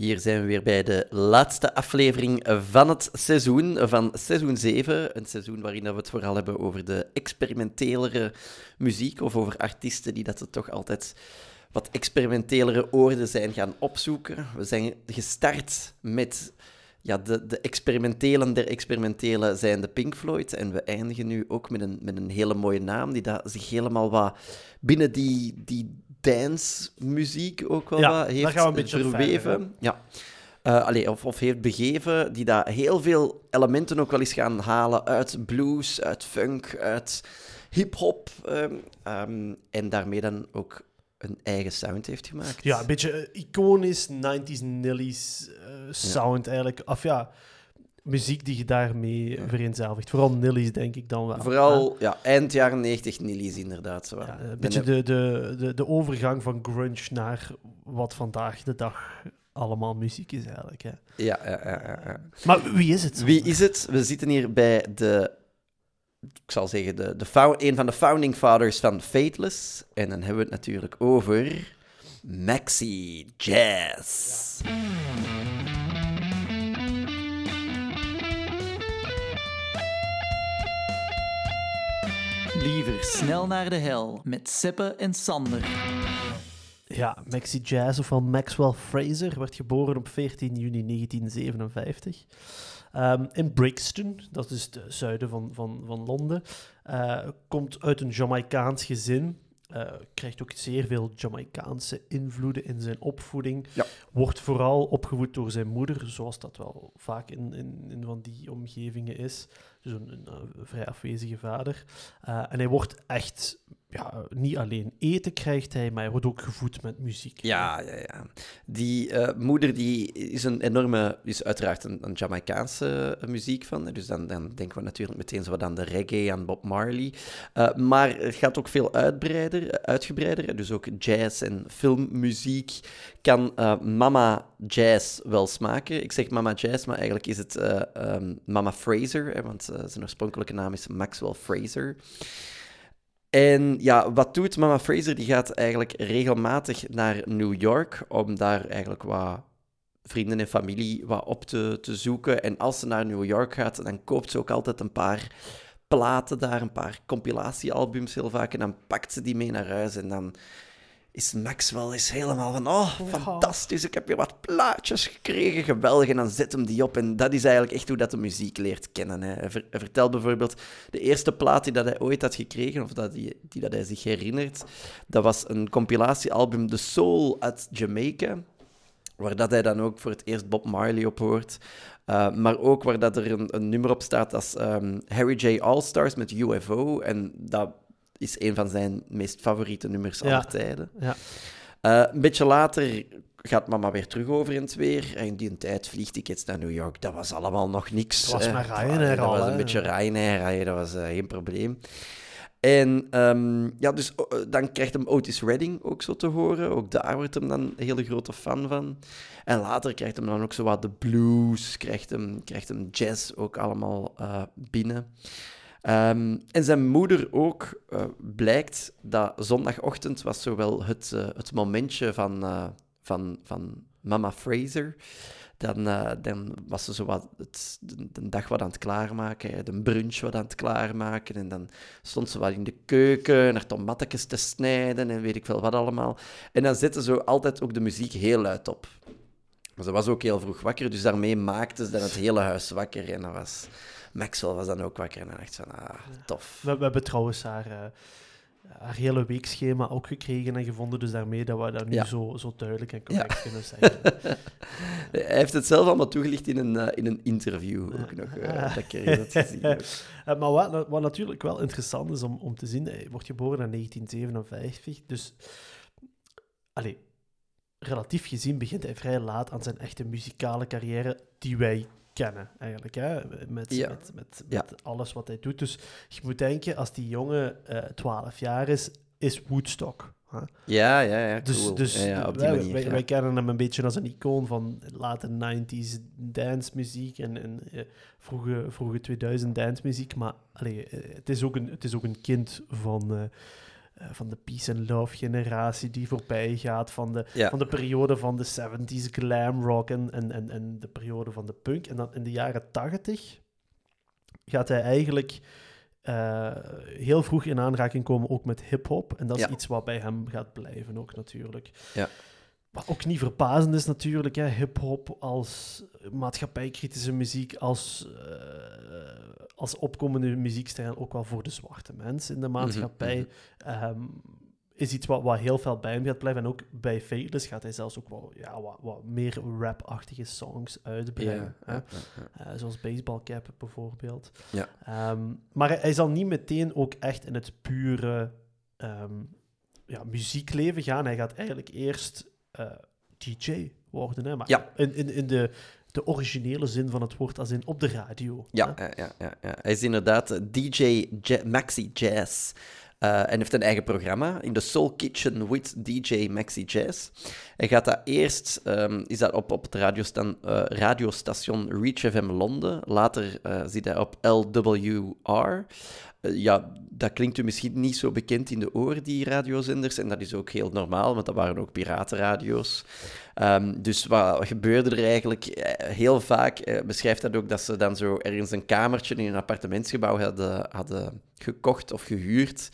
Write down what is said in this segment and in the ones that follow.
Hier zijn we weer bij de laatste aflevering van het seizoen, van seizoen 7. Een seizoen waarin we het vooral hebben over de experimentelere muziek of over artiesten die dat ze toch altijd wat experimentelere oorden zijn gaan opzoeken. We zijn gestart met ja, de, de experimentelen der experimentelen zijn de Pink Floyd. En we eindigen nu ook met een, met een hele mooie naam, die dat zich helemaal wat binnen die, die dance-muziek ook wel Ja, heeft gaan we verweven. ja. Allee, of, of heeft begeven, die daar heel veel elementen ook wel eens gaan halen uit blues, uit funk, uit hip-hop. ehm, ehm, en daarmee dan ook een eigen sound heeft gemaakt. Ja, een beetje eh, iconisch 90s Nillies eh, sound eigenlijk. Of ja, muziek die je daarmee vereenzelvigt. Vooral Nillies, denk ik dan wel. Vooral ja, eind jaren 90 Nillies, inderdaad. Zo. Ja, een En beetje de- de, de, de, de overgang van grunge naar wat vandaag de dag allemaal muziek is eigenlijk. Hè. ja, ja, ja, ja, ja. Maar wie is het? Wie is het? We zitten hier bij de, ik zal zeggen, de, de een van de founding fathers van Fateless. En dan hebben we het natuurlijk over Maxi Jazz. Liever snel naar de hel met Seppe en Sander. Ja, Maxi Jazz, ofwel Maxwell Fraser, werd geboren op 14 juni 1957. Ehm, in Brixton, dat is het zuiden van, van, van Londen. Eh, komt uit een Jamaicaans gezin. Eh, krijgt ook zeer veel Jamaicaanse invloeden in zijn opvoeding. Ja. Wordt vooral opgevoed door zijn moeder, zoals dat wel vaak in, in, in van die omgevingen is. Dus een, een, eh, vrij afwezige vader. Eh, en hij wordt echt, ja, niet alleen eten krijgt hij, maar hij wordt ook gevoed met muziek. Ja, ja, ja. Die eh, moeder die is een enorme, is uiteraard een, een Jamaicaanse eh, muziek van. Dus dan, dan denken we natuurlijk meteen zo wat aan de reggae, aan Bob Marley. Eh, maar het gaat ook veel uitbreider, uitgebreider. Dus ook jazz en filmmuziek kan Mama Jazz wel smaken. Ik zeg Mama Jazz, maar eigenlijk is het eh, ehm, Mama Fraser, hè, want zijn oorspronkelijke naam is Maxwell Fraser. En ja, wat doet Mama Fraser? Die gaat eigenlijk regelmatig naar New York om daar eigenlijk wat vrienden en familie wat op te, te zoeken. En als ze naar New York gaat, dan koopt ze ook altijd een paar platen daar, een paar compilatiealbums heel vaak. En dan pakt ze die mee naar huis en dan is Maxwell is helemaal van, oh, fantastisch, ik heb weer wat plaatjes gekregen, geweldig. En dan zet hem die op en dat is eigenlijk echt hoe dat de muziek leert kennen. Hè. Hij, ver- hij vertelt bijvoorbeeld, de eerste plaat die dat hij ooit had gekregen, of dat die, die dat hij zich herinnert, dat was een compilatiealbum The Soul uit Jamaica, waar dat hij dan ook voor het eerst Bob Marley op hoort. Uh, maar ook waar dat er een, een nummer op staat als ehm, Harry J. All-Stars met UFO. En dat is een van zijn meest favoriete nummers Ja. aller tijden. Ja. Uh, een beetje later gaat mama weer terug over in het weer. En in die tijd vliegtickets naar New York, dat was allemaal nog niks. Dat was hè. maar Ryanair Dat al, was een beetje Ryanair, dat was eh, geen probleem. En ehm, ja, dus oh, eh, dan krijgt hem Otis Redding ook zo te horen. Ook daar wordt hem dan een hele grote fan van. En later krijgt hem dan ook zo wat de blues, krijgt hem, krijgt hem jazz ook allemaal eh, binnen. Ehm, en zijn moeder ook eh, blijkt dat zondagochtend was zowel het, eh, het momentje van, eh, van, van mama Fraser. Dan, dan was ze zo wat het, de, dag wat aan het klaarmaken, de brunch wat aan het klaarmaken. En dan stond ze wat in de keuken, naar tomatjes te snijden en weet ik veel wat allemaal. En dan zette ze altijd ook de muziek heel luid op. Ze was ook heel vroeg wakker, dus daarmee maakte ze dan het hele huis wakker. En dat was... Maxwell was dan ook wakker en dan dacht van, ah, tof. We, we hebben trouwens haar, haar hele weekschema ook gekregen en gevonden, dus daarmee dat we dat nu Ja. zo, zo duidelijk en correct Ja. kunnen zeggen. Hij heeft het zelf allemaal toegelicht in een, eh, in een interview ook nog. eh, dat dat gezien maar wat, wat natuurlijk wel interessant is om, om te zien, hij wordt geboren in 1957, dus allee, relatief gezien begint hij vrij laat aan zijn echte muzikale carrière die wij kennen, eigenlijk, hè? Met, Ja. met, met, Ja. alles wat hij doet. Dus je moet denken, als die jongen eh 12 jaar is, is Woodstock. Ja, ja, ja, Dus, cool. dus ja, op die wij, manier. wij, kennen hem een beetje als een icoon van late 90s dancemuziek en, en eh, vroege, vroege 2000 dancemuziek. Maar allee, eh, het, is ook een, het is ook een kind van, eh, van de peace and love generatie die voorbij gaat, van de, Ja. van de periode van de 70s glam rock en, en, en, en de periode van de punk. En dan in de jaren 80 gaat hij eigenlijk eh, heel vroeg in aanraking komen ook met hip-hop. En dat is Ja. iets wat bij hem gaat blijven ook natuurlijk. Ja. Wat ook niet verpazend is natuurlijk, hip-hop als maatschappijkritische muziek, als, eh, als opkomende muziekstijl, ook wel voor de zwarte mensen in de maatschappij, mhm. ehm, is iets wat, wat heel veel bij hem gaat blijven. En ook bij Fateless gaat hij zelfs ook wel ja, wat, wat meer rap-achtige songs uitbrengen. hè. ja. Eh, zoals Baseball Cap bijvoorbeeld. Ehm, maar hij, hij zal niet meteen ook echt in het pure ehm, ja, muziekleven gaan. Hij gaat eigenlijk eerst eh, DJ worden. Hè? Maar in, in, in de, de originele zin van het woord, als in op de radio. Ja, ja, ja, ja, ja. Hij is inderdaad eh, DJ Ja- Maxi Jazz. Eh, en heeft een eigen programma in de Soul Kitchen with DJ Maxi Jazz. Hij gaat dat eerst, ehm, is dat op, op het radiostan, eh, radiostation Reach FM Londen. Later eh zit hij op LWR. Eh, ja, dat klinkt u misschien niet zo bekend in de oren, die radiozenders. En dat is ook heel normaal, want dat waren ook piratenradio's. Ehm, dus wat gebeurde er eigenlijk? Eh, Heel vaak eh, beschrijft dat ook dat ze dan zo ergens een kamertje in een appartementsgebouw hadden, hadden gekocht of gehuurd,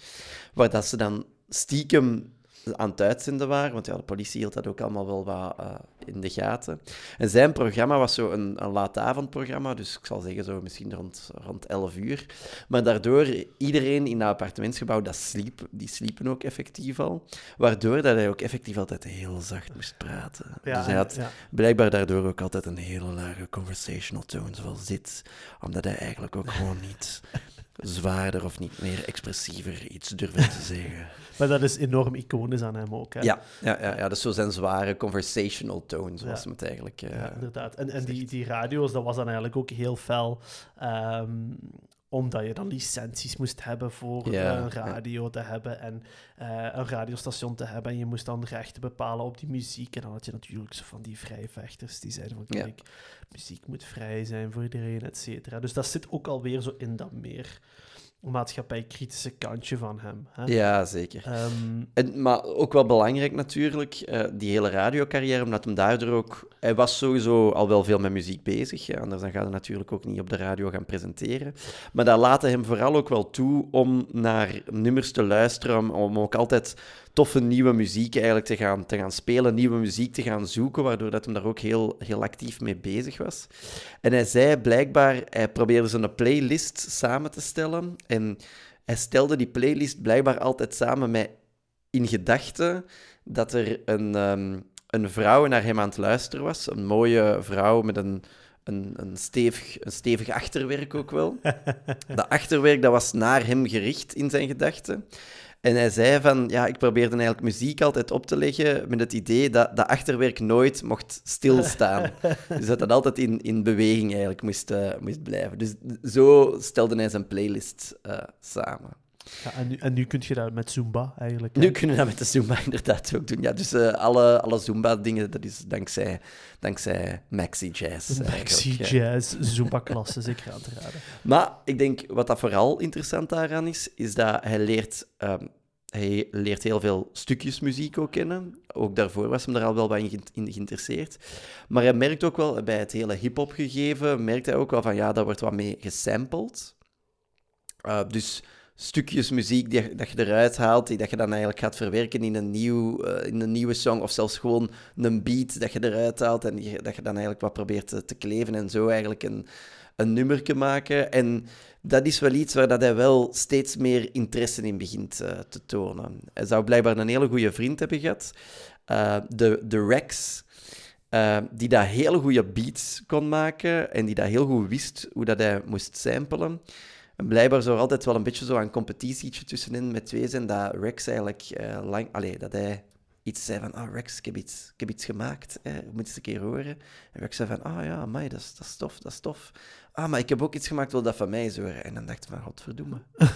waar dat ze dan stiekem aan het uitzenden waren, want ja, de politie hield dat ook allemaal wel wat eh, in de gaten. En zijn programma was zo een, een laatavondprogramma, dus ik zal zeggen zo misschien rond, rond 11 uur. Maar daardoor, iedereen in dat appartementsgebouw, dat sliep, die sliepen ook effectief al, waardoor dat hij ook effectief altijd heel zacht moest praten. Ja, dus hij had ja. blijkbaar daardoor ook altijd een hele lage conversational tone zoals dit, omdat hij eigenlijk ook gewoon niet zwaarder of niet meer expressiever iets durfde te zeggen. Maar dat is enorm iconisch aan hem ook. Hè? Ja, ja, ja, ja, dat is zo zijn zware conversational tone, zoals Ja. hem het eigenlijk... eh, Ja, inderdaad. En, en die, die radio's, dat was dan eigenlijk ook heel fel. ehm, omdat je dan licenties moest hebben voor Ja, een ja. radio te hebben en eh, een radiostation te hebben. En je moest dan rechten bepalen op die muziek. En dan had je natuurlijk zo van die vrijvechters die zeiden van Ja. kijk, muziek moet vrij zijn voor iedereen, et cetera. Dus dat zit ook alweer zo in dat meer maatschappijkritische kantje van hem. Hè? ja, zeker. Ehm, En, maar ook wel belangrijk natuurlijk, eh, die hele radiocarrière, omdat hem daardoor ook... Hij was sowieso al wel veel met muziek bezig, ja, anders dan gaat hij natuurlijk ook niet op de radio gaan presenteren. Maar dat laten hem vooral ook wel toe om naar nummers te luisteren, om ook altijd toffe nieuwe muziek eigenlijk te gaan, te gaan spelen, nieuwe muziek te gaan zoeken, waardoor dat hem daar ook heel, heel actief mee bezig was. En hij zei blijkbaar, hij probeerde zo'n playlist samen te stellen en hij stelde die playlist blijkbaar altijd samen met in gedachten dat er een, ehm, een vrouw naar hem aan het luisteren was. Een mooie vrouw met een, een, een, stevig, een stevig achterwerk ook wel. dat achterwerk dat was naar hem gericht in zijn gedachten. En hij zei van, ja, ik probeerde eigenlijk muziek altijd op te leggen met het idee dat dat achterwerk nooit mocht stilstaan. dus dat dat altijd in, in beweging eigenlijk moest, eh, moest blijven. Dus zo stelde hij zijn playlist eh, samen. Ja, en, nu, en nu kun je dat met Zumba eigenlijk. hè? Nu kunnen we dat met de Zumba inderdaad ook doen. Ja, dus eh, alle, alle Zumba-dingen, dat is dankzij, dankzij Maxi Jazz. Maxi eigenlijk, ja. Jazz, Zumba-klasse, zeker aan te raden. Maar ik denk, wat dat vooral interessant daaraan is, is dat hij leert, ehm, hij leert heel veel stukjes muziek ook kennen. Ook daarvoor was hem daar al wel wat in, ge- in geïnteresseerd. Maar hij merkt ook wel, bij het hele hip-hop gegeven, merkt hij ook wel van, ja, daar wordt wat mee gesampled. Eh, dus stukjes muziek die, dat je eruit haalt, die dat je dan eigenlijk gaat verwerken in een, nieuw, eh, in een nieuwe song, of zelfs gewoon een beat dat je eruit haalt en dat je dan eigenlijk wat probeert te, te kleven en zo eigenlijk een, een nummerke maken. En dat is wel iets waar dat hij wel steeds meer interesse in begint eh, te tonen. Hij zou blijkbaar een hele goede vriend hebben gehad, eh, de, de Rex, die dat hele goede beats kon maken en die dat heel goed wist hoe dat hij moest samplen. En blijkbaar er altijd wel een beetje zo een competitietje tussenin met twee zijn, dat Rex eigenlijk eh, lang... Allee, dat hij iets zei van, ah Rex, ik heb iets, ik heb iets gemaakt, hè, je moet eens een keer horen. En Rex zei van, ah ja, amai, dat is, dat is tof, dat is tof. Ah, maar ik heb ook iets gemaakt, wil dat van mij eens horen. En dan dacht ik van, godverdomme.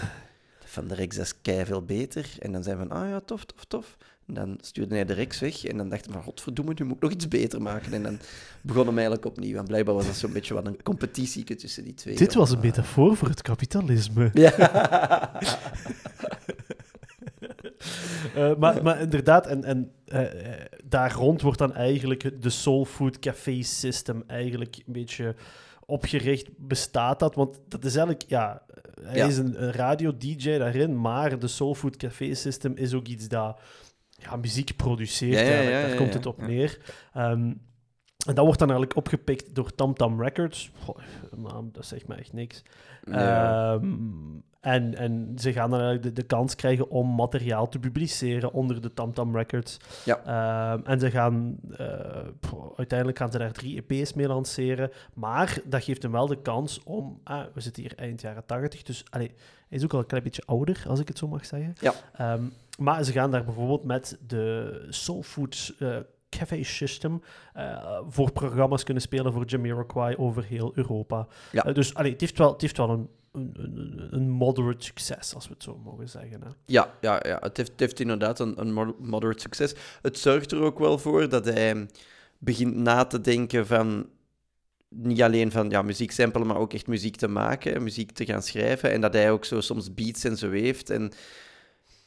van de Rex, dat is veel beter. En dan zei van, ah ja, tof, tof, tof. En dan stuurde hij de Rex weg. En dan dacht hij van, godverdomme, nu moet ik nog iets beter maken. En dan begon hem eigenlijk opnieuw. En blijkbaar was dat zo'n beetje wat een competitie tussen die twee. Dit was een eh, metafoor voor het kapitalisme. Ja. Eh, maar, maar inderdaad, en, en eh, daar rond wordt dan eigenlijk de Soul Food Café System eigenlijk een beetje opgericht. Bestaat dat? Want dat is eigenlijk, ja, hij Ja. is een, een radio-dj daarin, maar de Soul Food Café System is ook iets dat ja, muziek produceert. Ja, eigenlijk. daar komt het op neer. Ehm, en dat wordt dan eigenlijk opgepikt door Tam Tam Records. Goh, naam, dat zegt me echt niks. Ehm, en, en ze gaan dan eigenlijk de, de kans krijgen om materiaal te publiceren onder de Tam Tam Records. Ja. Ehm, en ze gaan, eh, uiteindelijk gaan ze daar drie EP's mee lanceren. Maar dat geeft hem wel de kans om, ah, we zitten hier eind jaren 80, dus allee, hij is ook al een klein beetje ouder, als ik het zo mag zeggen. Ja. Maar ze gaan daar bijvoorbeeld met de Soul Food eh, Cafe System eh, voor programma's kunnen spelen voor Jamiroquai over heel Europa. Ja. Eh, dus allee, het heeft wel, het heeft wel een, een, een, een moderate succes, als we het zo mogen zeggen. Hè. Ja, ja, ja. Het, heeft, het heeft inderdaad een, een mod- moderate succes. Het zorgt er ook wel voor dat hij begint na te denken van niet alleen van ja, muziek samplen, maar ook echt muziek te maken, muziek te gaan schrijven. En dat hij ook zo soms beats en zo heeft. En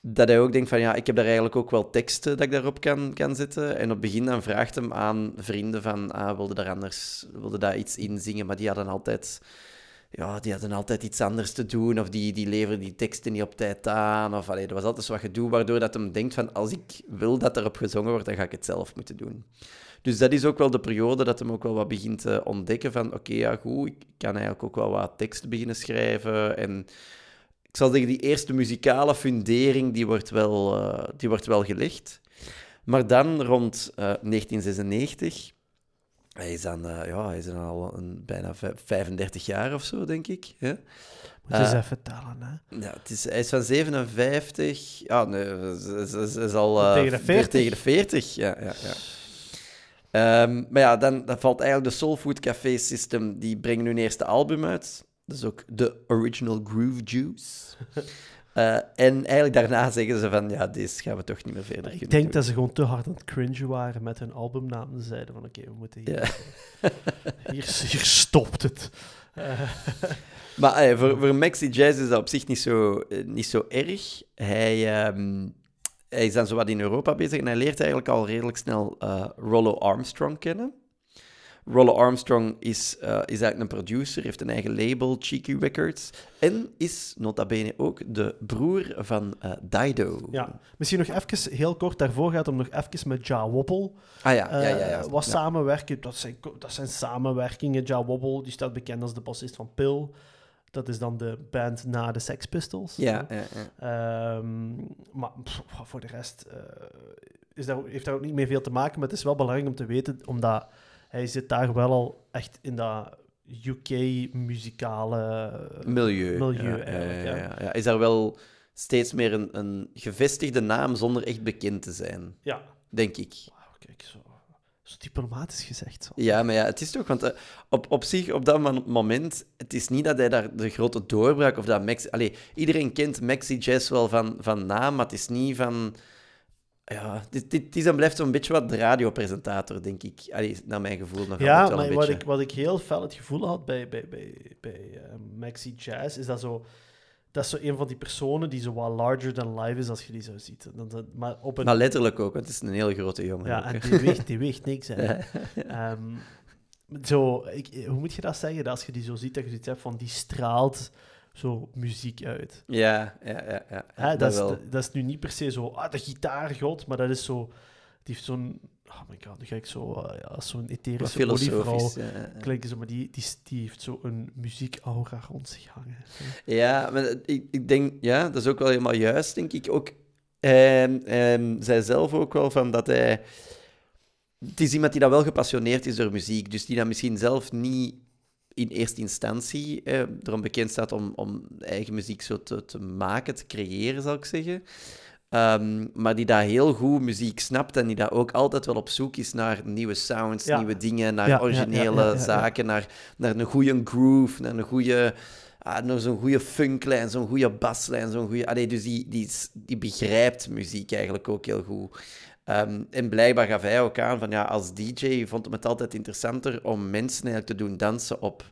dat hij ook denkt van ja, ik heb daar eigenlijk ook wel teksten dat ik daarop kan, kan zetten. En op het begin dan vraagt hem aan vrienden van ah, wilde daar anders, wilde daar iets in zingen, maar die hadden altijd ja, die hadden altijd iets anders te doen, of die, die leverden die teksten niet op tijd aan, of allee, er was altijd wat gedoe, waardoor dat hem denkt van, als ik wil dat erop gezongen wordt, dan ga ik het zelf moeten doen. Dus dat is ook wel de periode dat hem ook wel wat begint te ontdekken van, oké, ja, goed, ik kan eigenlijk ook wel wat teksten beginnen schrijven, en ik zal zeggen, die eerste muzikale fundering, die wordt wel, eh, die wordt wel gelegd. Maar dan, rond eh, 1996... Hij is dan, eh, ja, hij is dan al een, bijna vij- 35 jaar of zo, denk ik. Hè? Moet je eens Eh, even tellen, hè. Ja, het is, hij is van 57. Ja, nee, ze is al. eh, Tegen de 40. Tegen de 40, ja. ja, ja. Ehm, maar ja, dan, dan valt eigenlijk de Soul Food Café System. Die brengen hun eerste album uit. Dat is ook de Original Groove Juice. Eh, en eigenlijk daarna zeggen ze van, ja, deze gaan we toch niet meer verder Ik denk doen. dat ze gewoon te hard aan het cringen waren met hun albumnaam. Ze zeiden van, oké, we moeten hier... Ja. Hier, hier stopt het. Maar eh, voor, voor Maxi Jazz is dat op zich niet zo, eh, niet zo erg. Hij, ehm, hij is dan zo wat in Europa bezig en hij leert eigenlijk al redelijk snel Rollo Armstrong kennen. Rollo Armstrong is, eh, is eigenlijk een producer, heeft een eigen label, Cheeky Records, en is nota bene ook de broer van eh, Dido. ja. Misschien nog even, heel kort, daarvoor gaat om nog even met Ja Wobble Ah ja, ja, ja. ja, eh, wat Ja. samenwerken. Dat zijn, dat zijn samenwerkingen. Ja Wobble, die staat bekend als de bassist van Pill. Dat is dan de band na de Sex Pistols. Ja, ja, ja. Ehm, maar pff, voor de rest is daar, heeft daar ook niet meer veel te maken. Maar het is wel belangrijk om te weten, omdat hij zit daar wel al echt in dat UK-muzikale Milieu. milieu ja, ja, Is daar wel steeds meer een, een gevestigde naam zonder echt bekend te zijn, Ja. denk ik. Wauw, kijk, zo, zo diplomatisch gezegd. Zo. Ja, maar ja, het is toch, want eh, op, op zich, op dat mo- moment, het is niet dat hij daar de grote doorbraak of dat Maxi... Allee, iedereen kent Maxi Jazz wel van, van naam, maar het is niet van... Ja, dit, dit, het is en blijft zo'n beetje wat de radiopresentator, denk ik. Allee, naar mijn gevoel nog Ja, altijd wel maar wat beetje. ik, wat ik heel fel het gevoel had bij, bij, bij, bij eh, Maxi Jazz, is dat zo... Dat is zo een van die personen die zo wat larger than life is als je die zo ziet. Dan, dan- maar op een... Maar letterlijk ook, want het is een heel grote jongen. ja, ook, en die weegt, die weegt niks. Hè. Ehm, zo, ik, hoe moet je dat zeggen? Dat als je die zo ziet, dat je zoiets hebt van die straalt zo muziek uit. Ja, ja, ja. ja, Hè, dat is, dat is nu niet per se zo, ah, de gitaargod, maar dat is zo... Die heeft zo'n... Oh my god, nu ga ik zo... eh, ja, zo'n etherische olievrouw. Ja, ja. Klinken zo, maar die, die, die heeft zo een muziekaura rond zich hangen. Ja, maar ik, ik denk, ja, dat is ook wel helemaal juist, denk ik. Ook, ehm, ehm, zij zelf ook wel van dat hij. Het is iemand die dat wel gepassioneerd is door muziek, dus die dat misschien zelf niet in eerste instantie eh, erom bekend staat om, om eigen muziek zo te, te maken, te creëren, zal ik zeggen. Ehm, maar die dat heel goed muziek snapt en die dat ook altijd wel op zoek is naar nieuwe sounds, Ja. nieuwe dingen, naar Ja, originele ja, zaken, Naar, naar een goede groove, naar een goede ah, naar zo'n goede funklijn, zo'n goede baslijn, zo'n goede... Allee, dus die, die, die begrijpt muziek eigenlijk ook heel goed. Ehm, en blijkbaar gaf hij ook aan van, ja, als DJ vond het altijd interessanter om mensen eigenlijk te doen dansen op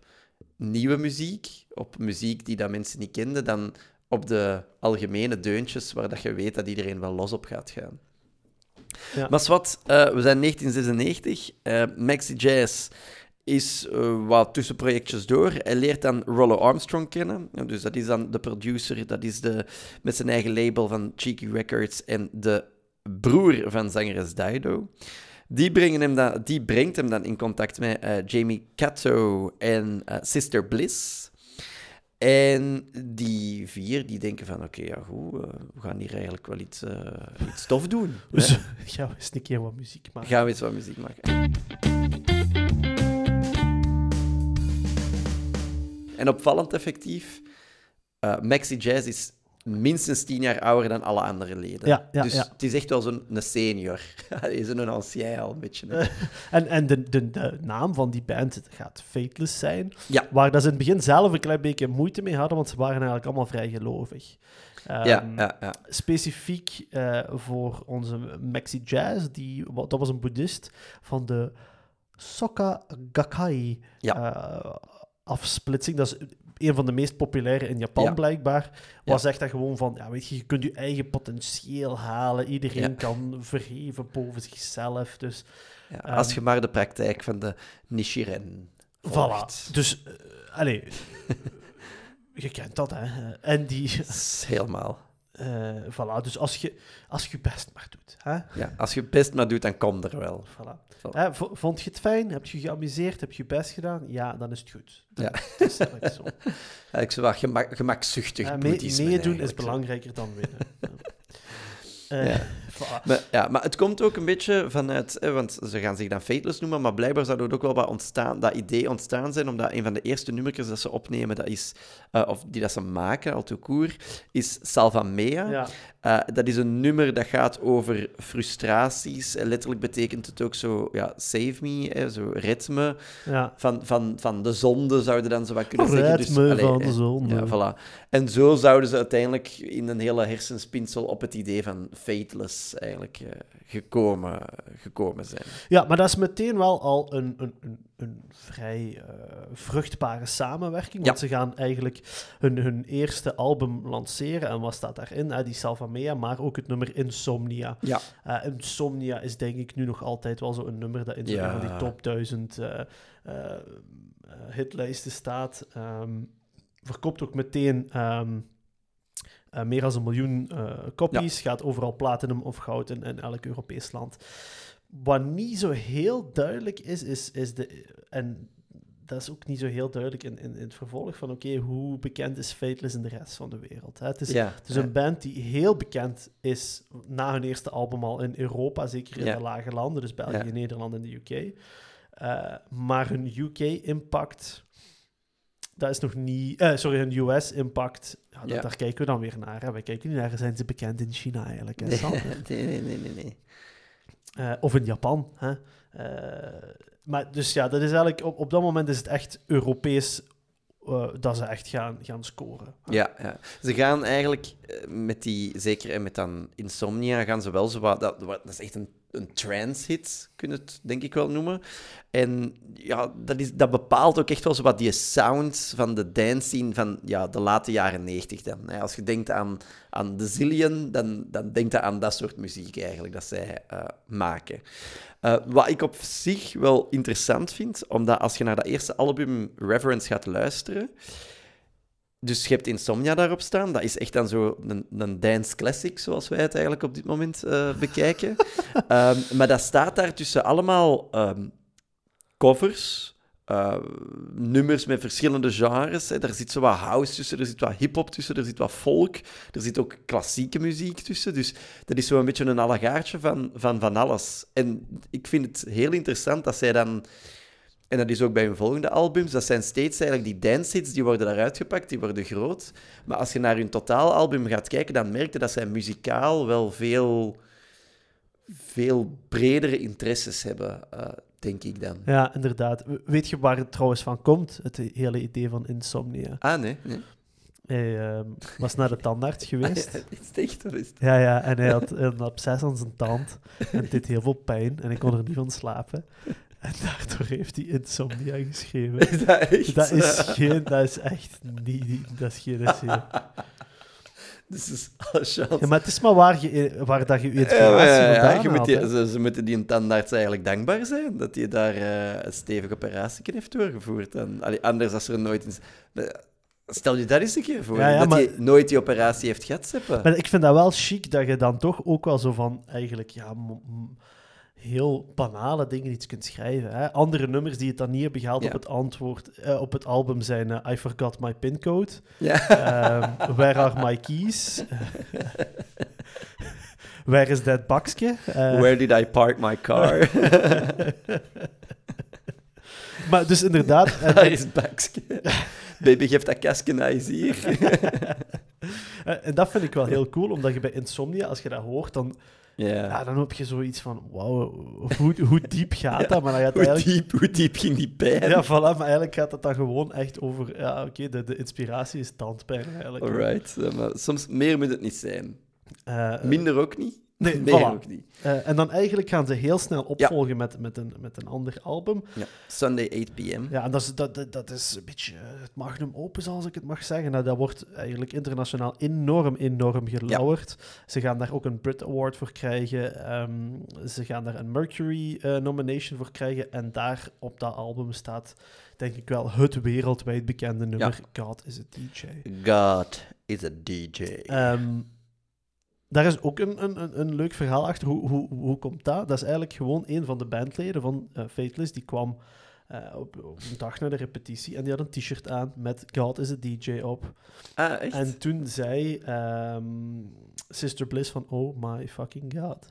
nieuwe muziek, op muziek die dat mensen niet kenden, dan op de algemene deuntjes waar dat je weet dat iedereen wel los op gaat gaan. Ja. Maar wat, eh, we zijn 1996. eh Maxi Jazz is eh, wat tussenprojectjes door. Hij leert dan Rollo Armstrong kennen. Dus dat is dan de producer, dat is de, met zijn eigen label van Cheeky Records en de broer van zangeres Dido. Die, brengen hem dan, die brengt hem dan in contact met eh, Jamie Cato en eh, Sister Bliss. En die vier die denken van, oké, ja goed, eh, we gaan hier eigenlijk wel iets, eh, iets tof doen. Dus hè. gaan we eens een keer wat muziek maken. Gaan we eens wat muziek maken. En opvallend effectief, eh, Maxi Jazz is minstens tien jaar ouder dan alle andere leden. Ja, ja, dus ja. het is echt wel zo'n een senior. Hij is een ancien al een beetje. hè. En, en de, de, de naam van die band gaat Fateless zijn. Ja. Waar dat ze in het begin zelf een klein beetje moeite mee hadden, want ze waren eigenlijk allemaal vrij gelovig. ja, Ehm, ja, ja. Specifiek eh, voor onze Maxi Jazz, die, dat was een boeddhist van de Soka Gakkai Ja. eh, afsplitsing. Dat is een van de meest populaire in Japan, Ja. blijkbaar. Was zegt dat gewoon van, ja, weet je, je kunt je eigen potentieel halen. Iedereen kan verheven boven zichzelf. Dus ja. Ehm, Als je maar de praktijk van de Nichiren volgt. Voilà. Dus, eh, allee, je kent dat, hè. En die, helemaal. Eh voilà. Dus als je, als je best maar doet, hè. Ja, als je best maar doet, dan komt er wel. Voilà. Voilà. Hè, vond je het fijn? Heb je geamuseerd? Heb je je best gedaan? Ja, dan is het goed. Ja. Dat is eigenlijk zo. Eigenlijk zo wat gemak, gemakzuchtig Ja, meedoen is zo. belangrijker dan winnen. Ja. Eh, Ja. Maar, ja, maar het komt ook een beetje vanuit, hè, want ze gaan zich dan Fateless noemen, maar blijkbaar zou er ook wel wat ontstaan, dat idee ontstaan zijn, omdat een van de eerste nummertjes dat ze opnemen, dat is, eh, of die dat ze maken, al court, is Salva Mea. Ja. Eh, dat is een nummer dat gaat over frustraties. En letterlijk betekent het ook zo, ja, save me, hè, zo red me. Ja. Van, van, van de zonde zouden dan zo wat kunnen zeggen. Red Dus, allee, van de zonde. Ja, voilà. En zo zouden ze uiteindelijk in een hele hersenspinsel op het idee van Fateless eigenlijk eh, gekomen, gekomen zijn. Ja, maar dat is meteen wel al een, een, een, een vrij eh, vruchtbare samenwerking. Want Ja. ze gaan eigenlijk hun, hun eerste album lanceren. En wat staat daarin? Eh, die Salva Mea, maar ook het nummer Insomnia. Ja, Insomnia is denk ik nu nog altijd wel zo'n nummer dat in Ja. van die top 1000 eh, eh, eh, hitlijsten staat. Ehm, verkoopt ook meteen ehm, eh, meer dan een miljoen eh copies. Gaat overal platinum of goud in, in elk Europees land. Wat niet zo heel duidelijk is, is, is de... En dat is ook niet zo heel duidelijk in, in, in het vervolg van... Oké, hoe bekend is Fateless in de rest van de wereld? Hè? Het is ja. het is een band die heel bekend is na hun eerste album al in Europa, zeker in Ja. de lage landen, dus België. Nederland en de UK. Eh, maar hun UK-impact, dat is nog niet... eh, sorry, hun US-impact, ja, dat- Ja. daar kijken we dan weer naar. Hè. Wij kijken niet naar, zijn ze bekend in China eigenlijk? Hè, Nee, nee, nee, nee, nee. Eh, of in Japan. Hè? Eh, maar dus ja, dat is eigenlijk, op, op dat moment is het echt Europees dat ze echt gaan, gaan scoren. Ja, ja. Ze gaan eigenlijk met die, zeker en met dan Insomnia, gaan ze wel zo wat. Dat, dat is echt een, een trance-hit, kun je het denk ik wel noemen. En ja, dat, is, dat bepaalt ook echt wel zo wat die sound van de dance scene van ja, de late jaren 90 dan. Als je denkt aan, aan The Zillion, dan, dan denk je aan dat soort muziek eigenlijk dat zij eh, maken. Eh, wat ik op zich wel interessant vind, omdat als je naar dat eerste album Reverence gaat luisteren, dus je hebt Insomnia daarop staan. Dat is echt dan zo een, een dance classic, zoals wij het eigenlijk op dit moment eh, bekijken. Ehm, maar dat staat daar tussen allemaal ehm, covers, eh, nummers met verschillende genres. Hè. Er zit zo wat house tussen, er zit wat hip-hop tussen, er zit wat folk, er zit ook klassieke muziek tussen. Dus dat is zo een beetje een allegaartje van, van van alles. En ik vind het heel interessant dat zij dan en dat is ook bij hun volgende albums. Dat zijn steeds eigenlijk die dance hits, die worden daaruit gepakt, die worden groot. Maar als je naar hun totaalalbum gaat kijken, dan merk je dat zij muzikaal wel veel, veel bredere interesses hebben, eh, denk ik dan. Ja, inderdaad. We- Weet je waar het trouwens van komt, het hele idee van insomnia? Ah, nee. nee. Hij ehm, was naar de tandarts geweest. Is het echt of is het- Ja, ja, en hij had een absces aan zijn tand. En het deed heel veel pijn en hij kon er niet van slapen. En daardoor heeft hij insomnia geschreven. Is dat echt? Dat is, geen, dat is echt niet... Dat is geen essay. Dus is alle chance. Ja, maar het is maar waar, je, waar dat je je Ja, ja, ja, je moet die- ze, ze moeten die tandarts eigenlijk dankbaar zijn dat hij daar eh, een stevige operatie heeft doorgevoerd. En, allee, anders als er nooit... Stel je dat eens een keer voor, dat maar- hij nooit die operatie heeft gehad, Seppe. Maar ik vind dat wel chic dat je dan toch ook wel zo van eigenlijk ja, m- m- heel banale dingen iets kunt schrijven. Hè? Andere nummers die het dan niet hebben gehaald Ja. op, het antwoord, eh, op het album zijn eh, I Forgot My Pin Code, Ja. ehm, Where Are My Keys, Where Is That Bakske? Eh, Where did I park my car? maar dus inderdaad, is Bakske. Baby, geef dat kastje naar hier. en dat vind ik wel heel cool, omdat je bij Insomnia, als je dat hoort, dan, Ja. ja, dan heb je zoiets van, wauw, hoe, hoe diep gaat dat? Maar dan gaat Hoe eigenlijk diep, hoe diep ging die pijn? Ja, voilà, maar eigenlijk gaat het dan gewoon echt over... Ja, oké, de, de inspiratie is tandpijn eigenlijk. Alright, maar soms meer moet het niet zijn. Eh, Minder ook niet. Nee, voilà. ook niet. eh, en dan eigenlijk gaan ze heel snel opvolgen met, met, een, met een ander album. Ja. Sunday 8 p.m. Ja, en dat is, dat, dat, is een beetje eh, het magnum opus, als ik het mag zeggen. Nou, dat wordt eigenlijk internationaal enorm, enorm gelauwerd. Ze gaan daar ook een Brit Award voor krijgen. ehm, ze gaan daar een Mercury eh, nomination voor krijgen. En daar op dat album staat, denk ik wel, het wereldwijd bekende nummer God is a DJ. God is a DJ. Ehm, daar is ook een, een, een, een leuk verhaal achter. Hoe, hoe, hoe komt dat? Dat is eigenlijk gewoon een van de bandleden van Fateless. Die kwam eh, op, op een dag naar de repetitie en die had een t-shirt aan met God is a DJ op. ah, echt? En toen zei ehm, Sister Bliss van, oh my fucking god.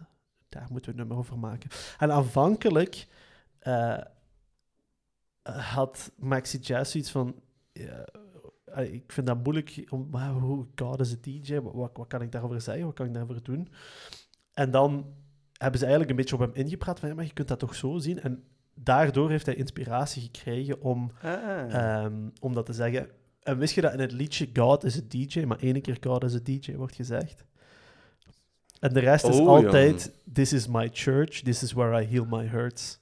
Daar moeten we een nummer over maken. En aanvankelijk eh, had Maxi Jazz zoiets van... ik vind dat moeilijk, om, maar hoe God is een DJ, wat, wat, wat kan ik daarover zeggen, wat kan ik daarover doen? En dan hebben ze eigenlijk een beetje op hem ingepraat van, ja, maar je kunt dat toch zo zien? En daardoor heeft hij inspiratie gekregen om Ah. Ehm, om dat te zeggen. En wist je dat in het liedje God is a DJ, maar één keer God is a DJ wordt gezegd? En de rest is Oh, altijd This is my church, this is where I heal my hurts.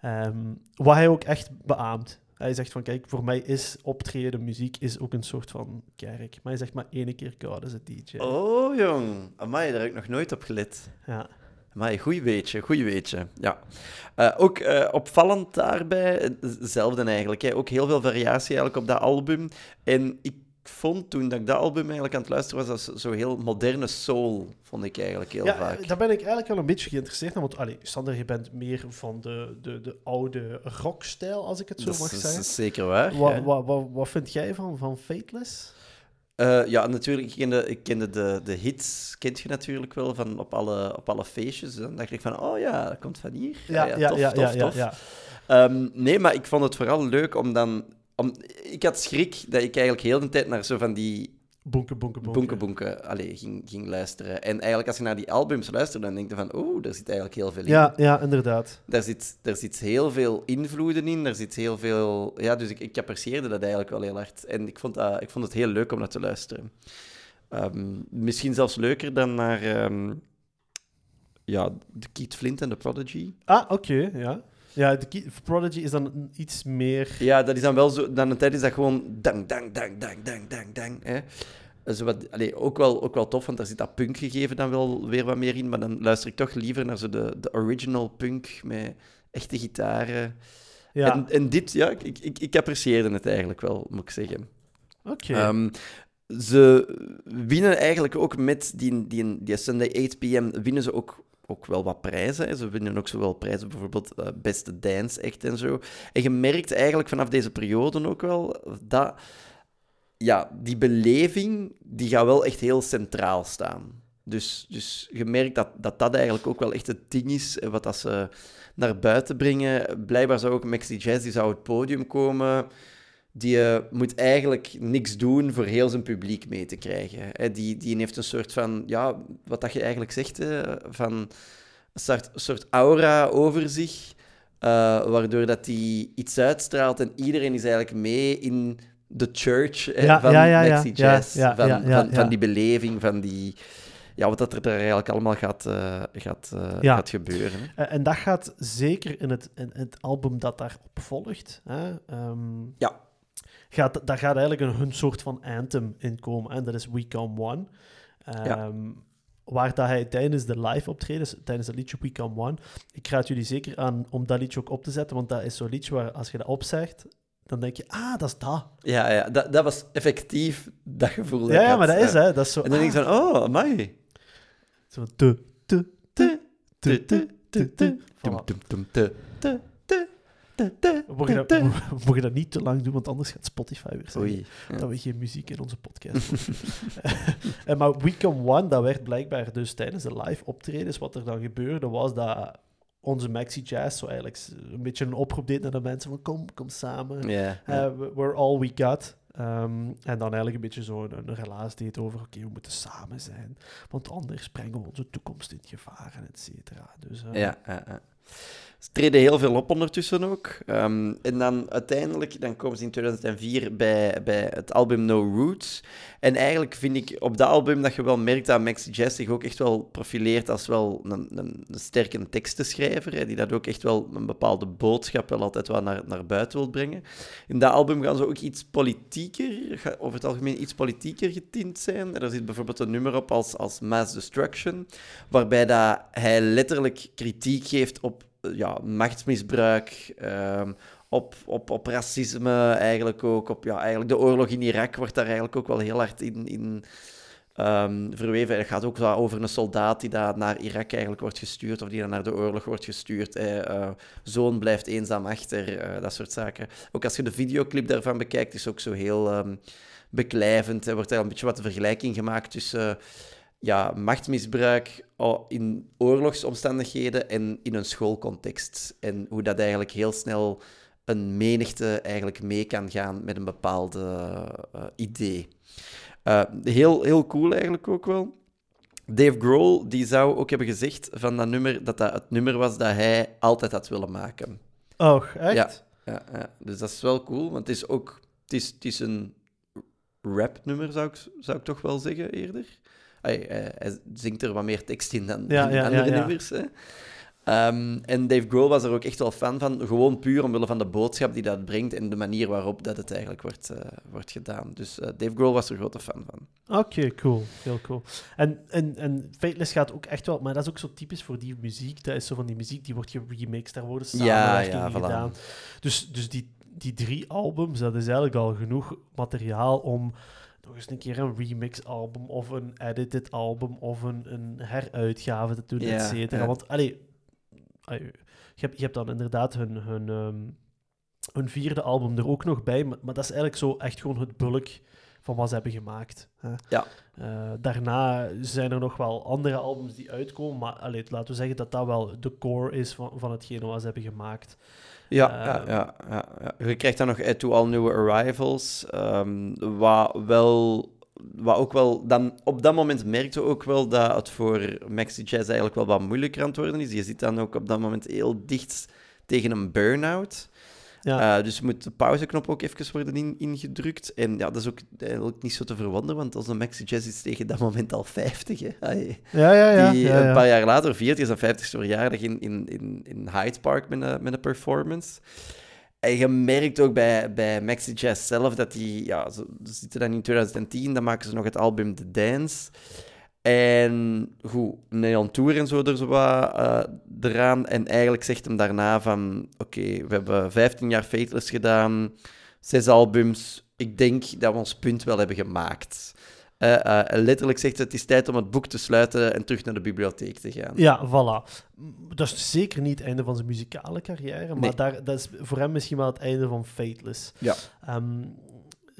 Ehm, wat hij ook echt beaamt. Hij zegt van, kijk, voor mij is optreden, muziek, is ook een soort van kerk. Maar hij zegt maar één keer God is a DJ. Oh, jong. Amai, daar heb ik nog nooit op gelet. Ja. Maar goed weetje, goed weetje. Ja. Eh, ook eh, opvallend daarbij, eh, hetzelfde eigenlijk. Hè. Ook heel veel variatie eigenlijk op dat album. En ik vond toen dat ik dat album eigenlijk aan het luisteren was, dat zo heel moderne soul, vond ik eigenlijk heel ja, vaak. eh, daar ben ik eigenlijk wel een beetje geïnteresseerd in. Want, allee, Sander, je bent meer van de, de, de oude rockstijl, als ik het zo dat mag is, zeggen. is zeker waar. Wat, ja. wat, vind jij van, van Fateless? Eh, ja, natuurlijk. Ik kende, ik kende de, de hits, kent je natuurlijk wel, van op alle, op alle feestjes. Dan dacht ik van, oh ja, dat komt van hier. Ja, ja, ja, tof, ja, tof, tof. ja. Ehm, nee, maar ik vond het vooral leuk om dan... Om, ik had schrik dat ik eigenlijk heel de tijd naar zo van die Bonken, bonken, bonken. bonken bonken allee, ging, ging luisteren. En eigenlijk als je naar die albums luistert, dan denk je van, oeh, daar zit eigenlijk heel veel in. Ja, ja, inderdaad. Daar, zit, daar zit heel veel invloeden in, daar zit heel veel... Ja, dus ik, ik apprecieerde dat eigenlijk wel heel hard. En ik vond, dat, ik vond het heel leuk om dat te luisteren. Ehm, misschien zelfs leuker dan naar... ehm, ja, de Keith Flint en de Prodigy. Ah, oké, ja. Ja, de Prodigy is dan iets meer... Ja, dat is dan wel zo... Dan een tijd is dat gewoon dang, dang, dang, dang, dang, dang, dang. Hè. Zo wat, allee, ook, wel, ook wel tof, want daar zit dat punk gegeven dan wel weer wat meer in. Maar dan luister ik toch liever naar zo de, de original punk met echte gitaren. Ja, En, en dit, ja, ik, ik, ik apprecieerde het eigenlijk wel, moet ik zeggen. oké. Ehm, ze winnen eigenlijk ook met die, die, die Sunday 8 p.m. winnen ze ook, ook wel wat prijzen. Ze winnen ook zowel prijzen, bijvoorbeeld eh, beste dance echt en zo. En je merkt eigenlijk vanaf deze periode ook wel dat ja, die beleving die gaat wel echt heel centraal staan. Dus, dus je merkt dat, dat dat eigenlijk ook wel echt het ding is, eh, wat dat ze naar buiten brengen. Blijkbaar zou ook Maxi Jazz, die zou het podium komen. Die eh, moet eigenlijk niks doen voor heel zijn publiek mee te krijgen. Hè. Die, die heeft een soort van, ja, wat dat je eigenlijk zegt, hè, van een soort, soort aura over zich, eh, waardoor dat die iets uitstraalt en iedereen is eigenlijk mee in de church hè, Ja, van ja. Maxi Jazz, ja, van, van, die beleving, van die... Ja, wat dat er daar eigenlijk allemaal gaat, eh, gaat, gaat gebeuren. Hè. En dat gaat zeker in het, in het album dat daarop volgt. Hè, ehm, Ja. Gaat, daar gaat eigenlijk een, hun soort van anthem in komen. En dat is We Come One. Ehm, Waar dat hij tijdens de live optredens, tijdens het liedje We Come One, ik raad jullie zeker aan om dat liedje ook op te zetten, want dat is zo'n liedje waar als je dat opzegt, dan denk je, ah, dat is dat. Ja, ja dat, dat was effectief dat gevoel. dat Ja, had, maar dat is, hè. Dat is zo... En dan denk ik ah, van, oh, amai. Zo te, te, te, te, te, te, te. Tum, Voilà. tum, tum, te. Te, te, te, te, We mogen, dat, te. we mogen dat niet te lang doen, want anders gaat Spotify weer zeggen Oei. Ja. dat we geen muziek in onze podcast mogen doen. En maar We Come One, dat werd blijkbaar dus tijdens de live optredens, wat er dan gebeurde, was dat onze Maxi Jazz zo eigenlijk een beetje een oproep deed naar de mensen van kom, kom samen. Ja. Eh, we- we're all we got. Ehm, en dan eigenlijk een beetje zo een, een relaas deed over, oké, we moeten samen zijn, want anders brengen we onze toekomst in gevaar, en et cetera. Dus, eh, Ja, ja, ja. Ze treden heel veel op ondertussen ook. Ehm, en dan uiteindelijk dan komen ze in 2004 bij, bij het album No Roots. En eigenlijk vind ik op dat album dat je wel merkt dat Maxi Jazz zich ook echt wel profileert als wel een, een, een sterke tekstenschrijver. Hè, die dat ook echt wel een bepaalde boodschap wel altijd wel naar, naar buiten wil brengen. In dat album gaan ze ook iets politieker, over het algemeen iets politieker getint zijn. Er zit bijvoorbeeld een nummer op als, als Mass Destruction, waarbij dat hij letterlijk kritiek geeft op ja, machtsmisbruik, ehm, op, op, op racisme eigenlijk ook, op ja, eigenlijk de oorlog in Irak wordt daar eigenlijk ook wel heel hard in, in ehm, verweven. Het gaat ook over een soldaat die daar naar Irak eigenlijk wordt gestuurd, of die dan naar de oorlog wordt gestuurd. Eh, eh, zoon blijft eenzaam achter, eh, dat soort zaken. Ook als je de videoclip daarvan bekijkt, is ook zo heel ehm, beklijvend. Er wordt er een beetje wat de vergelijking gemaakt tussen eh, ja, machtsmisbruik oh, in oorlogsomstandigheden en in een schoolcontext. En hoe dat eigenlijk heel snel een menigte eigenlijk mee kan gaan met een bepaalde eh, idee. Eh, heel, heel cool eigenlijk ook wel. Dave Grohl die zou ook hebben gezegd van dat nummer dat dat het nummer was dat hij altijd had willen maken. Och, echt? Ja. Ja, ja. Dus dat is wel cool, want het is ook het is, het is een rapnummer, zou ik, zou ik toch wel zeggen eerder. Hij, hij, zingt er wat meer tekst in dan, Ja, in ja, andere ja, ja. nummers. Hè. Ehm, en Dave Grohl was er ook echt wel fan van, gewoon puur omwille van de boodschap die dat brengt en de manier waarop dat het eigenlijk wordt, eh, wordt gedaan. Dus eh, Dave Grohl was er grote fan van. Oké, cool. Heel cool. En, en, en Fateless gaat ook echt wel... Maar dat is ook zo typisch voor die muziek. Dat is zo van die muziek die wordt geremixed. Daar worden Ja, samenwerkingen ja, voilà. gedaan. Dus, dus die, die drie albums, dat is eigenlijk al genoeg materiaal om nog eens een keer een remix-album of een edited album of een, een heruitgave te doen, Ja, et cetera. ja. Want, allee, allee, je, hebt, je hebt dan inderdaad hun, hun, ehm, hun vierde album er ook nog bij, maar, maar dat is eigenlijk zo echt gewoon het bulk van wat ze hebben gemaakt. Hè. Ja. Eh, daarna zijn er nog wel andere albums die uitkomen, maar allee, laten we zeggen dat dat wel de core is van, van hetgene wat ze hebben gemaakt. Ja, Eh, ja, ja, ja. Je krijgt dan nog eh, To All New Arrivals, ehm, wat wel... Wat ook wel, dan op dat moment merkte we ook wel dat het voor Maxi Jazz eigenlijk wel wat moeilijker aan het worden is. Je zit dan ook op dat moment heel dicht tegen een burn-out. Ja. Eh, dus moet de pauzeknop ook even worden in, ingedrukt. En ja, dat is ook eigenlijk niet zo te verwonderen, want onze Maxi Jazz is tegen dat moment al 50. Hè? Ja, ja, ja. Die ja, ja. een paar jaar later viert hij zijn 50ste verjaardag in, in, in, in Hyde Park met een, met een performance. En je merkt ook bij, bij Maxi Jazz zelf dat die, ja, ze, ze zitten dan in 2010, dan maken ze nog het album The Dance. En goed, Neon Tour en zo er zo wat eh, eraan. En eigenlijk zegt hem daarna van, oké, we hebben 15 jaar Fateless gedaan, zes albums. Ik denk dat we ons punt wel hebben gemaakt. Eh, eh, letterlijk zegt ze, het is tijd om het boek te sluiten en terug naar de bibliotheek te gaan. Ja, voilà. Dat is zeker niet het einde van zijn muzikale carrière, maar Nee. daar, dat is voor hem misschien wel het einde van Fateless. Ja. Ehm,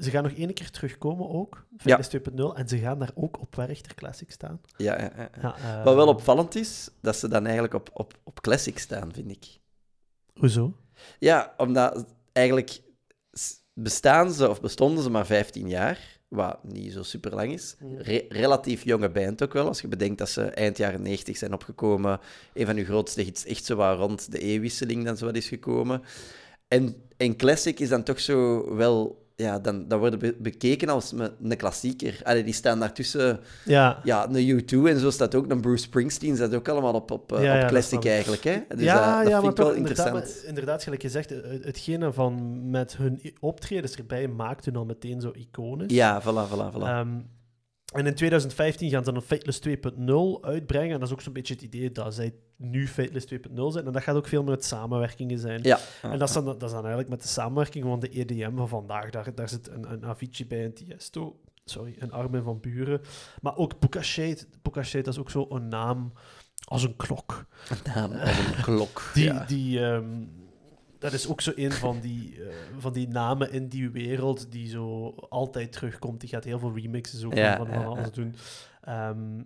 ze gaan nog één keer terugkomen ook, Fateless 2.0, en ze gaan daar ook op Werchter Classic staan. Ja, ja, ja. Ja, eh, Wat wel opvallend is, dat ze dan eigenlijk op, op, op Classic staan, vind ik. Hoezo? Ja, omdat eigenlijk bestaan ze, of bestonden ze maar 15 jaar, wat niet zo super lang is. Re- relatief jonge band ook wel, als je bedenkt dat ze eind jaren 90 zijn opgekomen. Een van hun grootste hits echt zo wat rond de E-wisseling dan zo wat is gekomen. En, en Classic is dan toch zo wel... Ja, dan, dan worden be- bekeken als een klassieker. Allee, die staan daartussen... Ja, Ja, een U2 en zo staat ook, een Bruce Springsteen staat ook allemaal op, op, eh, Ja, op Classic eigenlijk. Hè? Dus ja, dat, dat vind ik wel inderdaad, interessant. maar inderdaad, gelijk gezegd, het- hetgene van met hun optredens erbij maakt hun al meteen zo iconisch. Ja, voilà, voilà, voilà. Ehm, En in 2015 gaan ze dan Fateless 2.0 uitbrengen. En dat is ook zo'n beetje het idee dat zij nu Fateless 2.0 zijn. En dat gaat ook veel met samenwerkingen zijn. Ja. En dat is, dan, dat is dan eigenlijk met de samenwerking van de EDM van vandaag. Daar, daar zit een, een Avicii bij, een Tiesto, sorry, een Armin van Buren. Maar ook. Puka Shade, dat is ook zo een naam als een klok. Naam als een klok. Die, ja. die, ehm, dat is ook zo een van die, eh, van die namen in die wereld die zo altijd terugkomt. Die gaat heel veel remixes ook Ja, van, van alles doen. Ehm,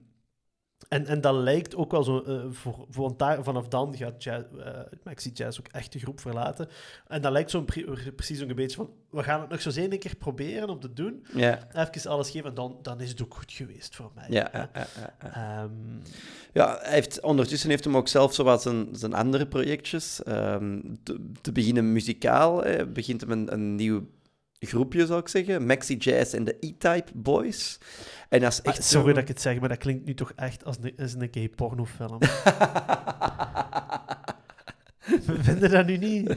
en, en dat lijkt ook wel zo... eh, voor, voor, want daar, vanaf dan gaat jazz, eh, Maxi Jazz ook echt de groep verlaten. En dat lijkt zo pre- precies een beetje van... We gaan het nog zo eens één keer proberen om te doen. Ja. Even alles geven en dan, dan is het ook goed geweest voor mij. Ja, ja, ja, Ja, hij heeft, ondertussen heeft hem ook zelf zo wat zijn, zijn andere projectjes. Ehm, te, te beginnen muzikaal, hè, begint hem een, een nieuw groepje, zou ik zeggen. Maxi Jazz en de E-Type Boys. En dat is echt sorry zo- dat ik het zeg, maar dat klinkt nu toch echt als een, als een gay pornofilm. Vinden dat nu niet?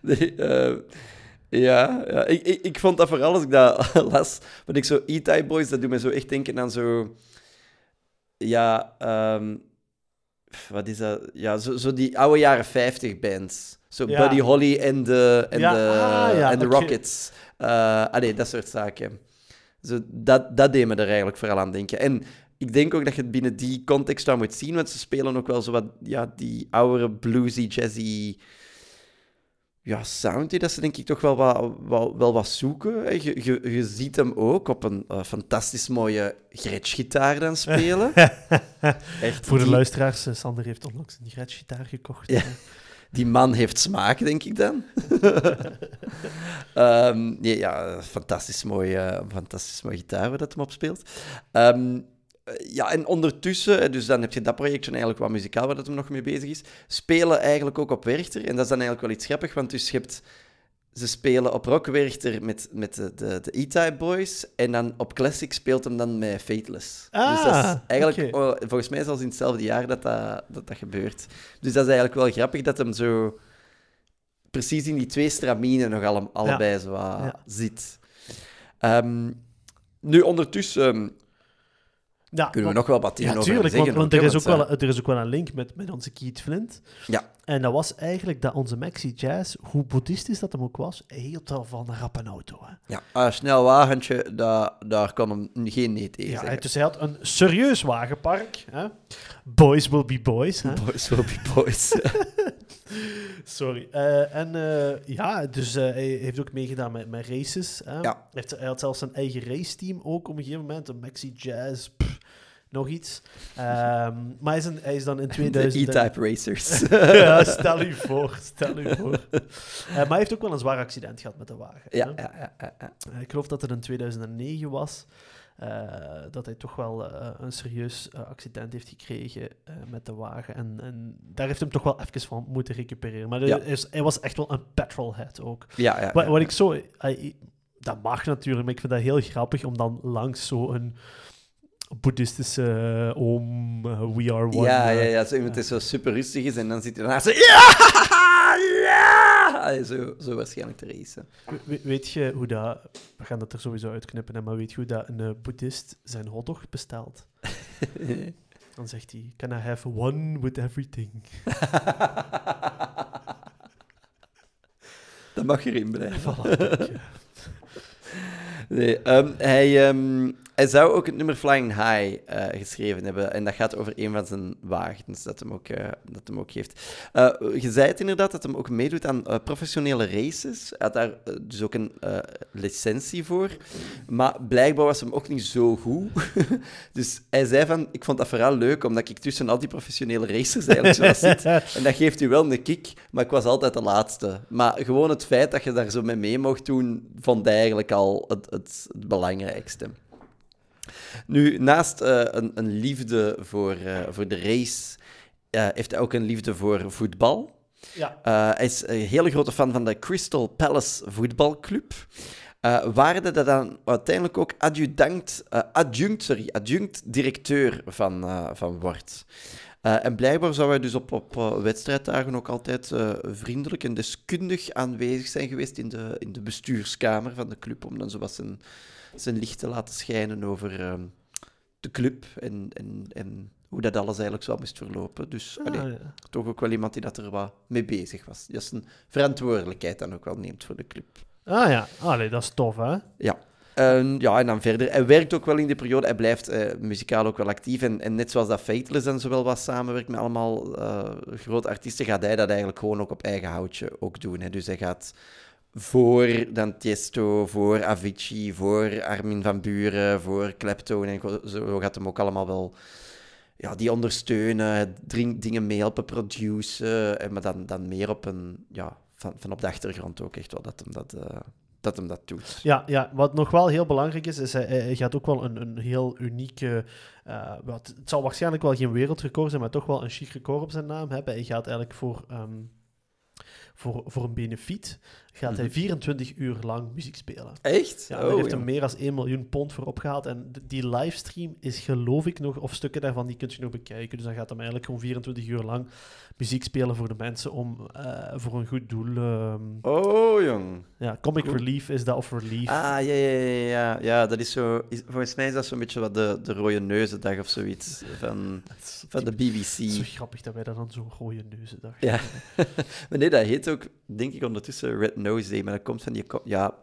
Nee, eh, ja, ja. Ik, ik, ik vond dat vooral als ik dat las. Want ik zo E-Type Boys, dat doet me zo echt denken aan zo... Ja, ehm, wat is dat? Ja, zo, zo die oude jaren 50 bands. Zo Ja. Buddy Holly en de, en Ja, de, ah, ja, en de. Rockets. Eh allee, dat soort zaken. Zo, dat, dat deed me er eigenlijk vooral aan denken. En ik denk ook dat je het binnen die context wel moet zien, want ze spelen ook wel zo wat, ja, die oudere bluesy, jazzy ja, sound, hè, dat ze denk ik toch wel wat, wel, wel wat zoeken. Je, je, je ziet hem ook op een eh, fantastisch mooie Gretsch-gitaar dan spelen. Echt, Voor de die, luisteraars, eh, Sander heeft onlangs een Gretsch-gitaar gekocht. Ja. Die man heeft smaak, denk ik dan. Ehm, nee, ja, fantastisch mooi, eh, fantastisch mooi gitaar waar dat hem op speelt. Ehm, eh, ja, en ondertussen, eh, dus dan heb je dat projectje eigenlijk wat muzikaal waar dat hem nog mee bezig is, spelen eigenlijk ook op Werchter. En dat is dan eigenlijk wel iets grappig, want dus je hebt... Ze spelen op Rock Werchter met, met de, de, de E-Type Boys. En dan op Classic speelt hem dan met Fateless. dus dat is Ah, eigenlijk, oh, volgens mij zelfs in hetzelfde jaar dat dat, dat dat gebeurt. Dus dat is eigenlijk wel grappig dat hem zo precies in die twee straminen nog alle, allebei zo Ja. zit. Ehm, nu, ondertussen Ja, kunnen we nog wel wat dingen Ja, over tuurlijk, zeggen. want, want er, is ook wel, er is ook wel een link met, met onze Keith Flint. Ja. En dat was eigenlijk dat onze Maxi Jazz, hoe boeddhistisch dat hem ook was, hield wel van een rappe auto. Hè. Ja, een snel wagentje, daar, daar kan hem geen nee tegen Ja, zeggen. dus hij had een serieus wagenpark. Hè. Boys will be boys. Hè. Boys will be boys. Sorry. Eh, en eh, ja, dus eh, hij heeft ook meegedaan met, met races. Hè. Ja. Hij, heeft, hij had zelfs zijn eigen raceteam ook op een gegeven moment. Een Maxi Jazz, pff, nog iets. Ehm, maar hij is, een- hij is dan in De 2000... en- E-Type Racers. ja, stel u voor, stel u voor. Eh, maar hij heeft ook wel een zwaar accident gehad met de wagen. ja, ja, ja. Eh, ik geloof dat het in 2009 was. eh, dat hij toch wel een serieus accident heeft gekregen met de wagen. En, en daar heeft hem toch wel even van moeten recupereren. Maar Ja. is, hij was echt wel een petrolhead ook. ja, ja, Wat, wat ik zo... dat mag natuurlijk, maar ik vind dat heel grappig om dan langs zo'n boeddhistische oom, eh, we are one. Ja, ja, eh, ja. Zo iemand die zo super rustig is en dan zit hij daarna zo... Ja! Ja! Zo, zo waarschijnlijk te racen. We- weet je hoe dat... We gaan dat er sowieso uitknippen, hè, maar weet je hoe dat een eh, boeddhist zijn hotdog bestelt? Dan zegt hij, can I have one with everything? Dat mag erin blijven. Voilà, eh. Nee, ehm, hij, ehm, hij zou ook het nummer Flying High eh, geschreven hebben. En dat gaat over een van zijn wagens dat hem ook, eh, dat hem ook heeft. Eh, je zei het inderdaad, dat hem ook meedoet aan professionele races. Hij had daar dus ook een licentie voor. Maar blijkbaar was hem ook niet zo goed. dus hij zei van, ik vond dat vooral leuk, omdat ik tussen al die professionele racers eigenlijk zo zit. En dat geeft u wel een kick, maar ik was altijd de laatste. Maar gewoon het feit dat je daar zo mee mee mocht doen, vond hij eigenlijk al het, het, het belangrijkste. Nu, naast eh, een, een liefde voor, eh, voor de race, eh, heeft hij ook een liefde voor voetbal. Ja, hij is een hele grote fan van de Crystal Palace voetbalclub. Eh waarde dat dan uiteindelijk ook adjunct, adjunct, sorry, adjunct directeur van, van wordt. En blijkbaar zou hij dus op, op eh, wedstrijddagen ook altijd vriendelijk en deskundig aanwezig zijn geweest in de, in de bestuurskamer van de club, om dan zo wat zijn, zijn licht te laten schijnen over, ehm, de club en, en, en hoe dat alles eigenlijk zo moest verlopen. Dus Ah, allee, ja. toch ook wel iemand die dat er wat mee bezig was. Die zijn verantwoordelijkheid dan ook wel neemt voor de club. Ah ja, Allee, dat is tof, hè? Ja. En, ja, en dan verder. Hij werkt ook wel in die periode. Hij blijft eh, muzikaal ook wel actief. En, en net zoals dat Fateless en zo wel wat samenwerkt met allemaal eh, grote artiesten, gaat hij dat eigenlijk gewoon ook op eigen houtje ook doen. Hè. Dus hij gaat voor dan Tiesto, voor Avicii, voor Armin van Buren, voor Klepto. En zo gaat hem ook allemaal wel ja, die ondersteunen, drink, dingen mee helpen produceren. En maar dan, dan meer op een, ja, van, van op de achtergrond ook echt wel dat hem dat, eh, dat, hem dat doet. Ja, ja, wat nog wel heel belangrijk is, is hij gaat ook wel een, een heel unieke... eh, wat, het zal waarschijnlijk wel geen wereldrecord zijn, maar toch wel een chic record op zijn naam hebben. Hij gaat eigenlijk voor, ehm, voor, voor een benefiet gaat hij Mhm. 24 uur lang muziek spelen. Echt? Ja, Oh, daar heeft hij meer dan 1 miljoen pond voor opgehaald. En die livestream is geloof ik nog, of stukken daarvan, die kun je nog bekijken. Dus dan gaat hij eigenlijk gewoon 24 uur lang muziek spelen voor de mensen om eh, voor een goed doel. ehm, Oh, jong. ja, Comic. Relief is dat, of Relief. Ah, ja, ja, ja, ja. Ja, dat is zo... Is, volgens mij is dat zo'n beetje wat de, de rode neuzendag of zoiets van, is- van de is zo BBC. grappig dat wij dat dan zo'n rode neuzen dachten. Ja. maar nee, dat heet ook, denk ik, ondertussen Red Nose Day. Maar dat komt van die... Ja,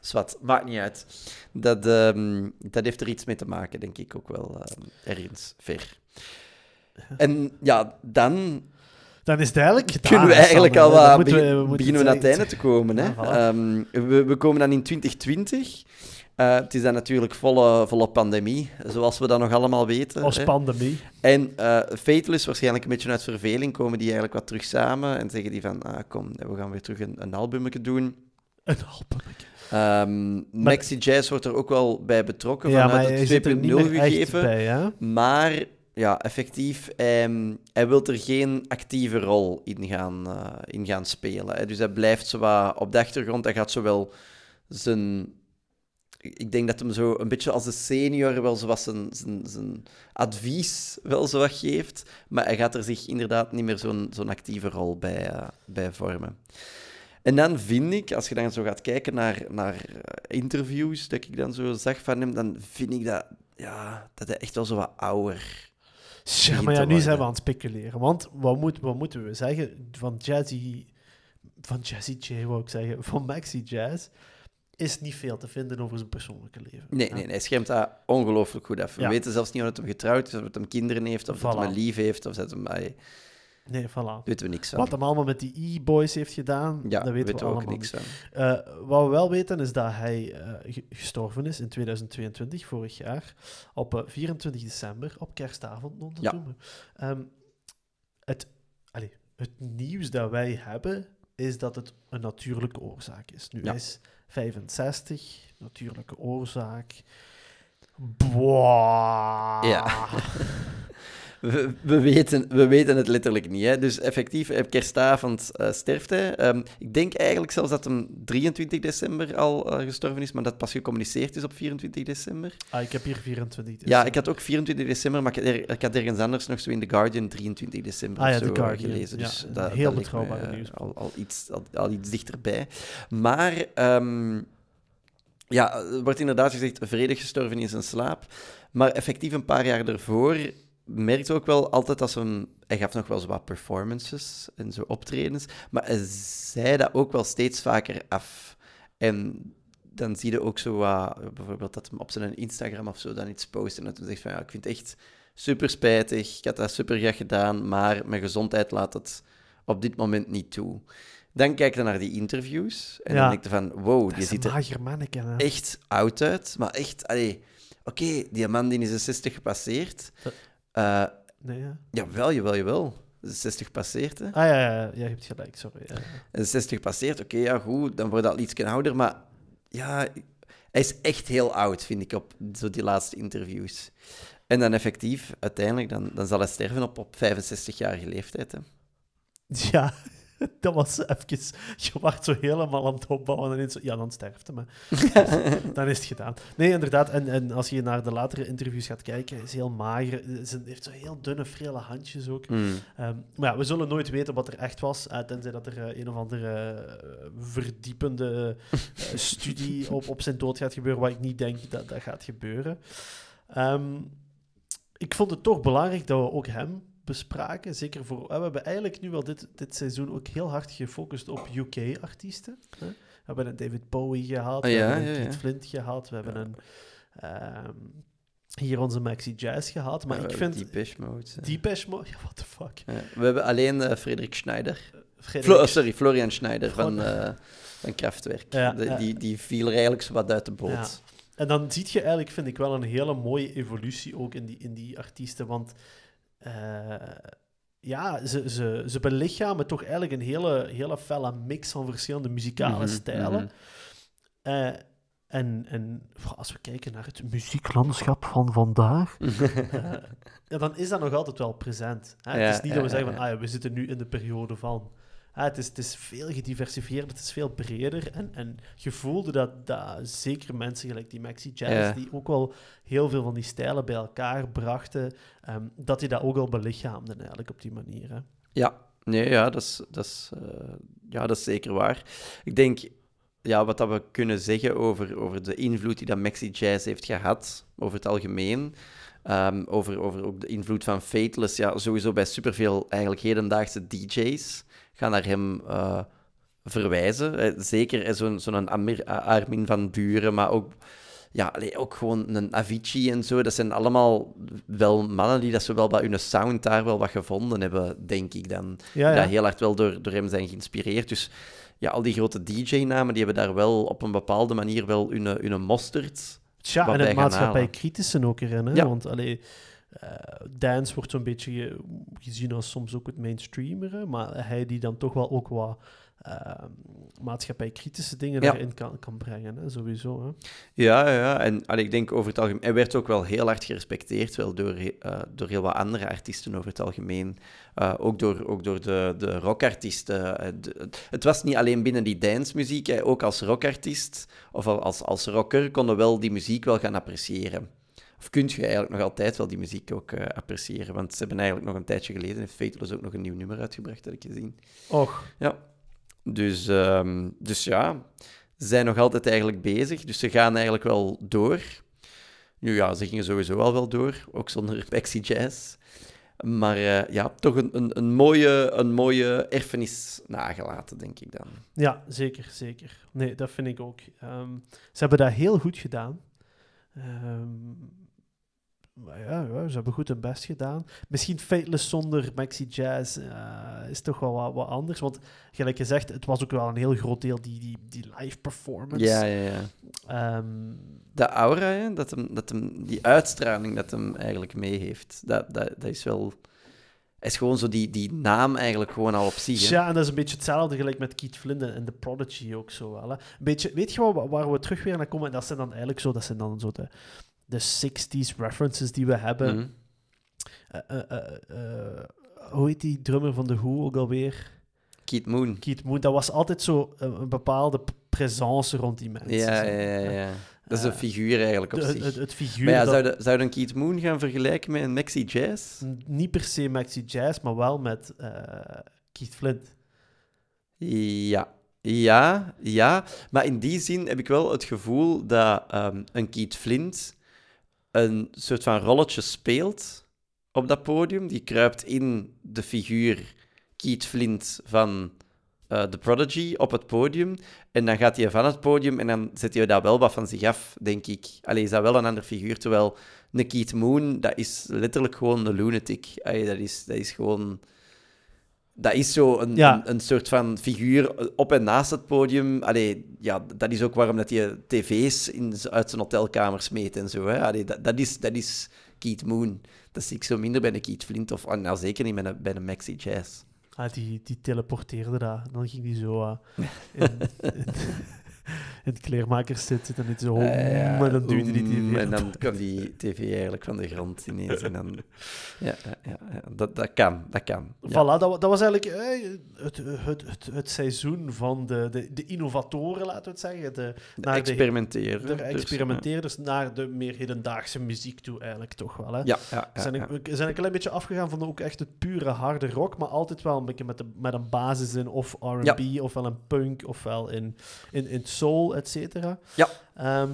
zwart. Maakt niet uit. Dat, ehm, dat heeft er iets mee te maken, denk ik ook wel. ehm, ergens ver. En ja, dan Dan is het eigenlijk gedaan. kunnen we eigenlijk Sander. al wat we- we beginnen we naar het einde te komen. Hè? Ja, voilà. Ehm, we, we komen dan in 2020. Eh, het is dan natuurlijk volle, volle pandemie, zoals we dat nog allemaal weten. Als hè. pandemie. En Fateless, waarschijnlijk een beetje uit verveling, komen die eigenlijk wat terug samen en zeggen die van, ah, kom, we gaan weer terug een, een albumetje doen. Een album. Ehm Maxi Jazz wordt er ook wel bij betrokken, Ja, vanuit het zit er niet 2.0 meer echt gegeven. bij? Maar ja, effectief, ehm, hij wil er geen actieve rol in gaan, eh, in gaan spelen. Hè. Dus hij blijft zo wat op de achtergrond. Hij gaat zowel zijn... Ik denk dat hem zo een beetje als de senior wel zo wat zijn, zijn, zijn advies wel zo wat geeft. Maar hij gaat er zich inderdaad niet meer zo'n zo'n actieve rol bij, eh, bij vormen. En dan vind ik, als je dan zo gaat kijken naar, naar eh, interviews dat ik dan zo zag van hem, dan vind ik dat, ja, dat hij echt wel zo wat ouder Ja, maar ja, nu zijn we aan het speculeren. Want wat, moet, wat moeten we zeggen? Van Jazzy... Van Jazzy J, wou ik zeggen. Van Maxi Jazz is niet veel te vinden over zijn persoonlijke leven. Nee, Ja. nee, nee, hij schermt dat ongelooflijk goed af. We Ja. weten zelfs niet of hij getrouwd is, of dat hij kinderen heeft, of dat hij Voilà. een lief heeft, of dat hij... Daar Nee, voilà. weten we niks van. Wat hem allemaal met die E-boys heeft gedaan, ja, dat weten we, ook niks van. Eh, wat we wel weten is dat hij eh, ge- gestorven is in 2022, vorig jaar, op eh, 24 december, op kerstavond. nog te noemen. Ehm, het, allee, het nieuws dat wij hebben, is dat het een natuurlijke oorzaak is. Nu is 65, natuurlijke oorzaak. Boah. Ja. We, we, weten, we weten het letterlijk niet. Hè. Dus effectief, op kerstavond eh, sterft hij. Ehm, ik denk eigenlijk zelfs dat hem 23 december al eh, gestorven is, maar dat pas gecommuniceerd is op 24 december. Ah, ik heb hier 24. dus, Ja, eh, ik had ook 24 december, maar ik had, er- ik had ergens anders nog zo in The Guardian 23 december Ah ja, zo The eh, Guardian, gelezen. ja, Dus een dat, heel me, eh, nieuws. Al, al, iets, al, al iets dichterbij. Maar ehm, ja, er wordt inderdaad gezegd vredig gestorven in zijn slaap. Maar effectief een paar jaar daarvoor merkte ook wel altijd dat ze hem... Hij gaf nog wel zo wat performances en zo optredens, maar hij zei dat ook wel steeds vaker af. En dan zie je ook zo wat, bijvoorbeeld dat hem op zijn Instagram of zo dan iets post en dat hij zegt van ja, ik vind het echt super spijtig, ik had dat super graag gedaan, maar mijn gezondheid laat het op dit moment niet toe. Dan kijk je naar die interviews en Ja. dan denk je van wow, dat die ziet er manneke. echt oud uit, maar echt, allee, oké, die man die is de 60 gepasseerd. Eh Nee, ja. jawel, jawel, jawel. De 60 gepasseerd, hè. Ah ja, ja, ja, je hebt gelijk, sorry. Ja. En 60 gepasseerd, oké, ja, goed, dan wordt dat iets ouder, maar ja, hij is echt heel oud, vind ik, op zo die laatste interviews. En dan effectief, uiteindelijk, dan, dan zal hij sterven op, op 65-jarige leeftijd. Hè. Ja, dat was even... Je wordt zo helemaal aan het opbouwen en ineens Ja, dan sterft maar dan is het gedaan. Nee, inderdaad. En, en als je naar de latere interviews gaat kijken, is heel mager. Hij heeft zo heel dunne, frele handjes ook. Hmm. Ehm, maar ja, we zullen nooit weten wat er echt was, eh, tenzij dat er eh, een of andere eh, verdiepende eh, studie op, op zijn dood gaat gebeuren, wat ik niet denk dat dat gaat gebeuren. Ehm, ik vond het toch belangrijk dat we ook hem bespraken. Zeker voor... We hebben eigenlijk nu wel dit, dit seizoen ook heel hard gefocust op UK-artiesten. We hebben een David Bowie gehad, Ah, we hebben een ja, ja. Keith Flint gehad, we hebben een... ehm, hier onze Maxi Jazz gehad. Maar ik vind... Depeche Mode. eh. Depeche Mode... Ja, what the fuck. We hebben alleen eh, Frederik Schneider. Frederik- Flo- oh, sorry, Florian Schneider van, eh, van Kraftwerk. De- die, die viel er eigenlijk zo wat uit de boot. En dan zie je eigenlijk, vind ik wel, een hele mooie evolutie ook in die, in die artiesten. Want eh, ja, ze, ze, ze belichamen toch eigenlijk een hele, hele felle mix van verschillende muzikale Mhm, stijlen. mhm. Eh, en, en als we kijken naar het muzieklandschap van vandaag, eh, ja, dan is dat nog altijd wel present. Hè? Ja, het is niet dat we zeggen van, ah, ja, we zitten nu in de periode van. Hè, het, is, het is veel gediversifieerder, het is veel breder. En, en je voelde dat, dat zeker mensen gelijk die Maxi Jazz, Ja. die ook wel heel veel van die stijlen bij elkaar brachten, ehm, dat die dat ook al belichaamden eigenlijk op die manier. Hè? Ja, nee, ja, dat is, dat, is, eh, ja, dat is zeker waar. Ik denk, ja, wat dat we kunnen zeggen over, over de invloed die dat Maxi Jazz heeft gehad, over het algemeen, ehm, over, over ook de invloed van Fateless, ja, sowieso bij superveel eigenlijk hedendaagse DJ's gaan naar hem eh, verwijzen. Eh, Zeker eh, zo'n zo'n Armin van Buren, maar ook ja, ook gewoon een Avicii en zo. Dat zijn allemaal wel mannen die dat zo wel bij hun sound daar wel wat gevonden hebben, denk ik dan. Ja, dat heel hard wel door, door hem zijn geïnspireerd. Dus ja, al die grote DJ-namen, die hebben daar wel op een bepaalde manier wel hun, hun mosterd. Tja, en het gaan maatschappij halen. kritische ook erin. Hè? Ja. Want allee, eh, dance wordt zo'n beetje ge- gezien als soms ook het mainstreamere, maar hij die dan toch wel ook wat uh, maatschappijkritische dingen Ja. erin kan, kan brengen, hè? sowieso. Hè? Ja, ja. En allee, ik denk over het algemeen... Hij werd ook wel heel hard gerespecteerd, wel door, eh, door heel wat andere artiesten over het algemeen. Eh, ook door, ook door de, de rockartiesten. De- het- was niet alleen binnen die dancemuziek, hè, ook als rockartiest of al als, als rocker konden wel die muziek wel gaan appreciëren. Of kunt je eigenlijk nog altijd wel die muziek ook eh, appreciëren? Want ze hebben eigenlijk nog een tijdje geleden, heeft Fateless ook nog een nieuw nummer uitgebracht, heb ik gezien. Och, Ja. Dus, ehm, dus ja, ze zijn nog altijd eigenlijk bezig. Dus ze gaan eigenlijk wel door. Nu ja, ze gingen sowieso al wel door, ook zonder Maxi Jazz. Maar eh, ja, toch een, een, een, mooie, een mooie erfenis nagelaten, denk ik dan. ja, zeker, zeker. Nee, dat vind ik ook. Ehm, ze hebben dat heel goed gedaan. Ehm, maar ja, ja, ze hebben goed hun best gedaan. Misschien Fateless zonder Maxi Jazz eh, is toch wel wat, wat anders. Want gelijk gezegd, het was ook wel een heel groot deel die, die, die live performance. Ja, ja, ja. Ehm, De aura, hè, dat hem, dat hem, die uitstraling dat hem eigenlijk mee heeft, dat, dat, dat is wel... is gewoon zo die, die naam eigenlijk gewoon al op zich. hè. Ja, en dat is een beetje hetzelfde gelijk met Keith Flint en The Prodigy ook zo wel. Hè. Een beetje, weet je wel, wa- waar we terug weer naar komen? Dat zijn dan eigenlijk zo, dat zijn dan zo de, de 60s references die we hebben. Mhm. Eh, eh, eh, hoe heet die drummer van The Who ook alweer? Keith Moon. Keith Moon. Dat was altijd zo een, bepaalde presence rond die mensen. Ja, ja, ja, ja. Dat is een figuur eigenlijk op De- zich. het, het figuur. maar ja, dat- zou, de, zou Keith Moon gaan vergelijken met een Maxi Jazz? niet per se Maxi Jazz, maar wel met Keith Flint. Ja. Ja, ja. Maar in die zin heb ik wel het gevoel dat ehm, een Keith Flint een soort van rolletje speelt op dat podium. Die kruipt in de figuur Keith Flint van eh The Prodigy op het podium. En dan gaat hij van het podium en dan zet hij daar wel wat van zich af, denk ik. Allee, is dat wel een ander figuur. Terwijl een Moon, dat is letterlijk gewoon een lunatic. Allee, dat, is, dat is gewoon... Dat is zo een, Ja. een, een soort van figuur op en naast het podium. Allee, ja, dat is ook waarom dat hij tv's in, uit zijn hotelkamer smeet en zo. Hè. Allee, dat, dat, is, dat is Keith Moon. Dat zie ik zo minder bij een Keith Flint of ah, nou, zeker niet bij een, bij een Maxi Jazz. Ah, die, die teleporteerde daar. Dan ging die zo in, in, in het kleermakers zitten en dit zo... Eh, ja, en dan duwde die TV En dan kwam die tv eigenlijk van de grond ineens. En dan, ja, ja, dat, dat kan, dat kan. Ja. Voilà, dat, dat was eigenlijk eh, het, het, het, het seizoen van de, de, de innovatoren, laten we het zeggen. De, De naar de- experimenteren. de dus, experimenteerders naar de meer hedendaagse muziek toe, eigenlijk toch wel. Hè? Ja, ja, zijn, ja. een- we zijn een klein beetje afgegaan van de, ook echt het pure harde rock, maar altijd wel een beetje met, de, met een basis in of R&B, ofwel een punk, ofwel in, in, in soul, et cetera. Ja. Ehm,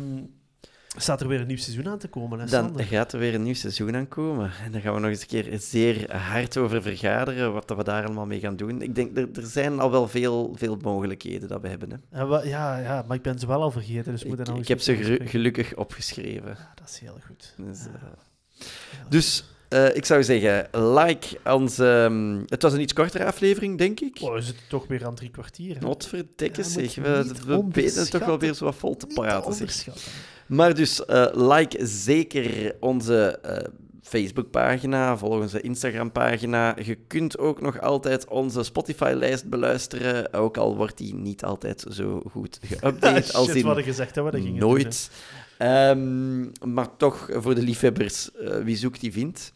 Staat er weer een nieuw seizoen aan te komen, hè, Dan gaat er weer een nieuw seizoen aankomen. En dan gaan we nog eens een keer zeer hard over vergaderen wat dat we daar allemaal mee gaan doen. Ik denk, er, er zijn al wel veel, veel mogelijkheden dat we hebben. Hè. Ja, wa- ja, ja, maar ik ben ze wel al vergeten, dus Ik, moeten nou ik heb ze gelukkig opgeschreven. Ja, dat is heel goed. Dus, Ja. eh, dus eh, ik zou zeggen, like onze... ehm, het was een iets kortere aflevering, denk ik. Oh, we zitten toch weer aan drie kwartier. Wat Ja, zeg. We, we weten toch wel weer zo wat vol te Niet te praten. zeg. Maar dus, eh, like zeker onze eh, Facebookpagina, volg onze Instagram-pagina. Je kunt ook nog altijd onze Spotify-lijst beluisteren, ook al wordt die niet altijd zo goed geüpdate als in hadden gezegd dat gingen doen, nooit. Ehm, maar toch, voor de liefhebbers, eh, wie zoekt, die vindt.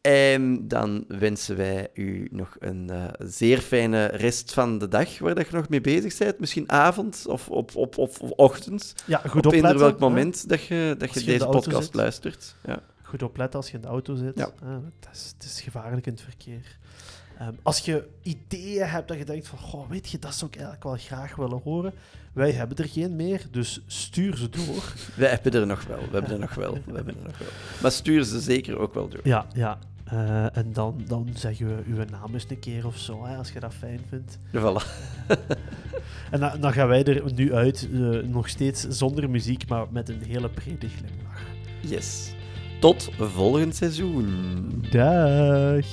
En dan wensen wij u nog een eh, zeer fijne rest van de dag waar dat je nog mee bezig bent. Misschien avond of op, op, op, of ochtend. hè. Ja, goed op opletten. eender welk hè. moment dat je, dat je de deze podcast zit. luistert. Ja. Goed opletten als je in de auto zit. Ja. Ah, het, is, het is gevaarlijk in het verkeer. Ehm, als je ideeën hebt dat je denkt van, goh, weet je, dat zou ik eigenlijk wel graag willen horen. Wij hebben er geen meer, dus stuur ze door. We hebben er nog wel, we hebben er nog wel, we hebben er nog wel. Maar stuur ze zeker ook wel door. Ja, ja. Eh, en dan, dan zeggen we uw naam eens een keer of zo, hè, als je dat fijn vindt. Voilà. En dan, dan gaan wij er nu uit, eh, nog steeds zonder muziek, maar met een hele brede glimlach. Yes tot volgend seizoen. Dag.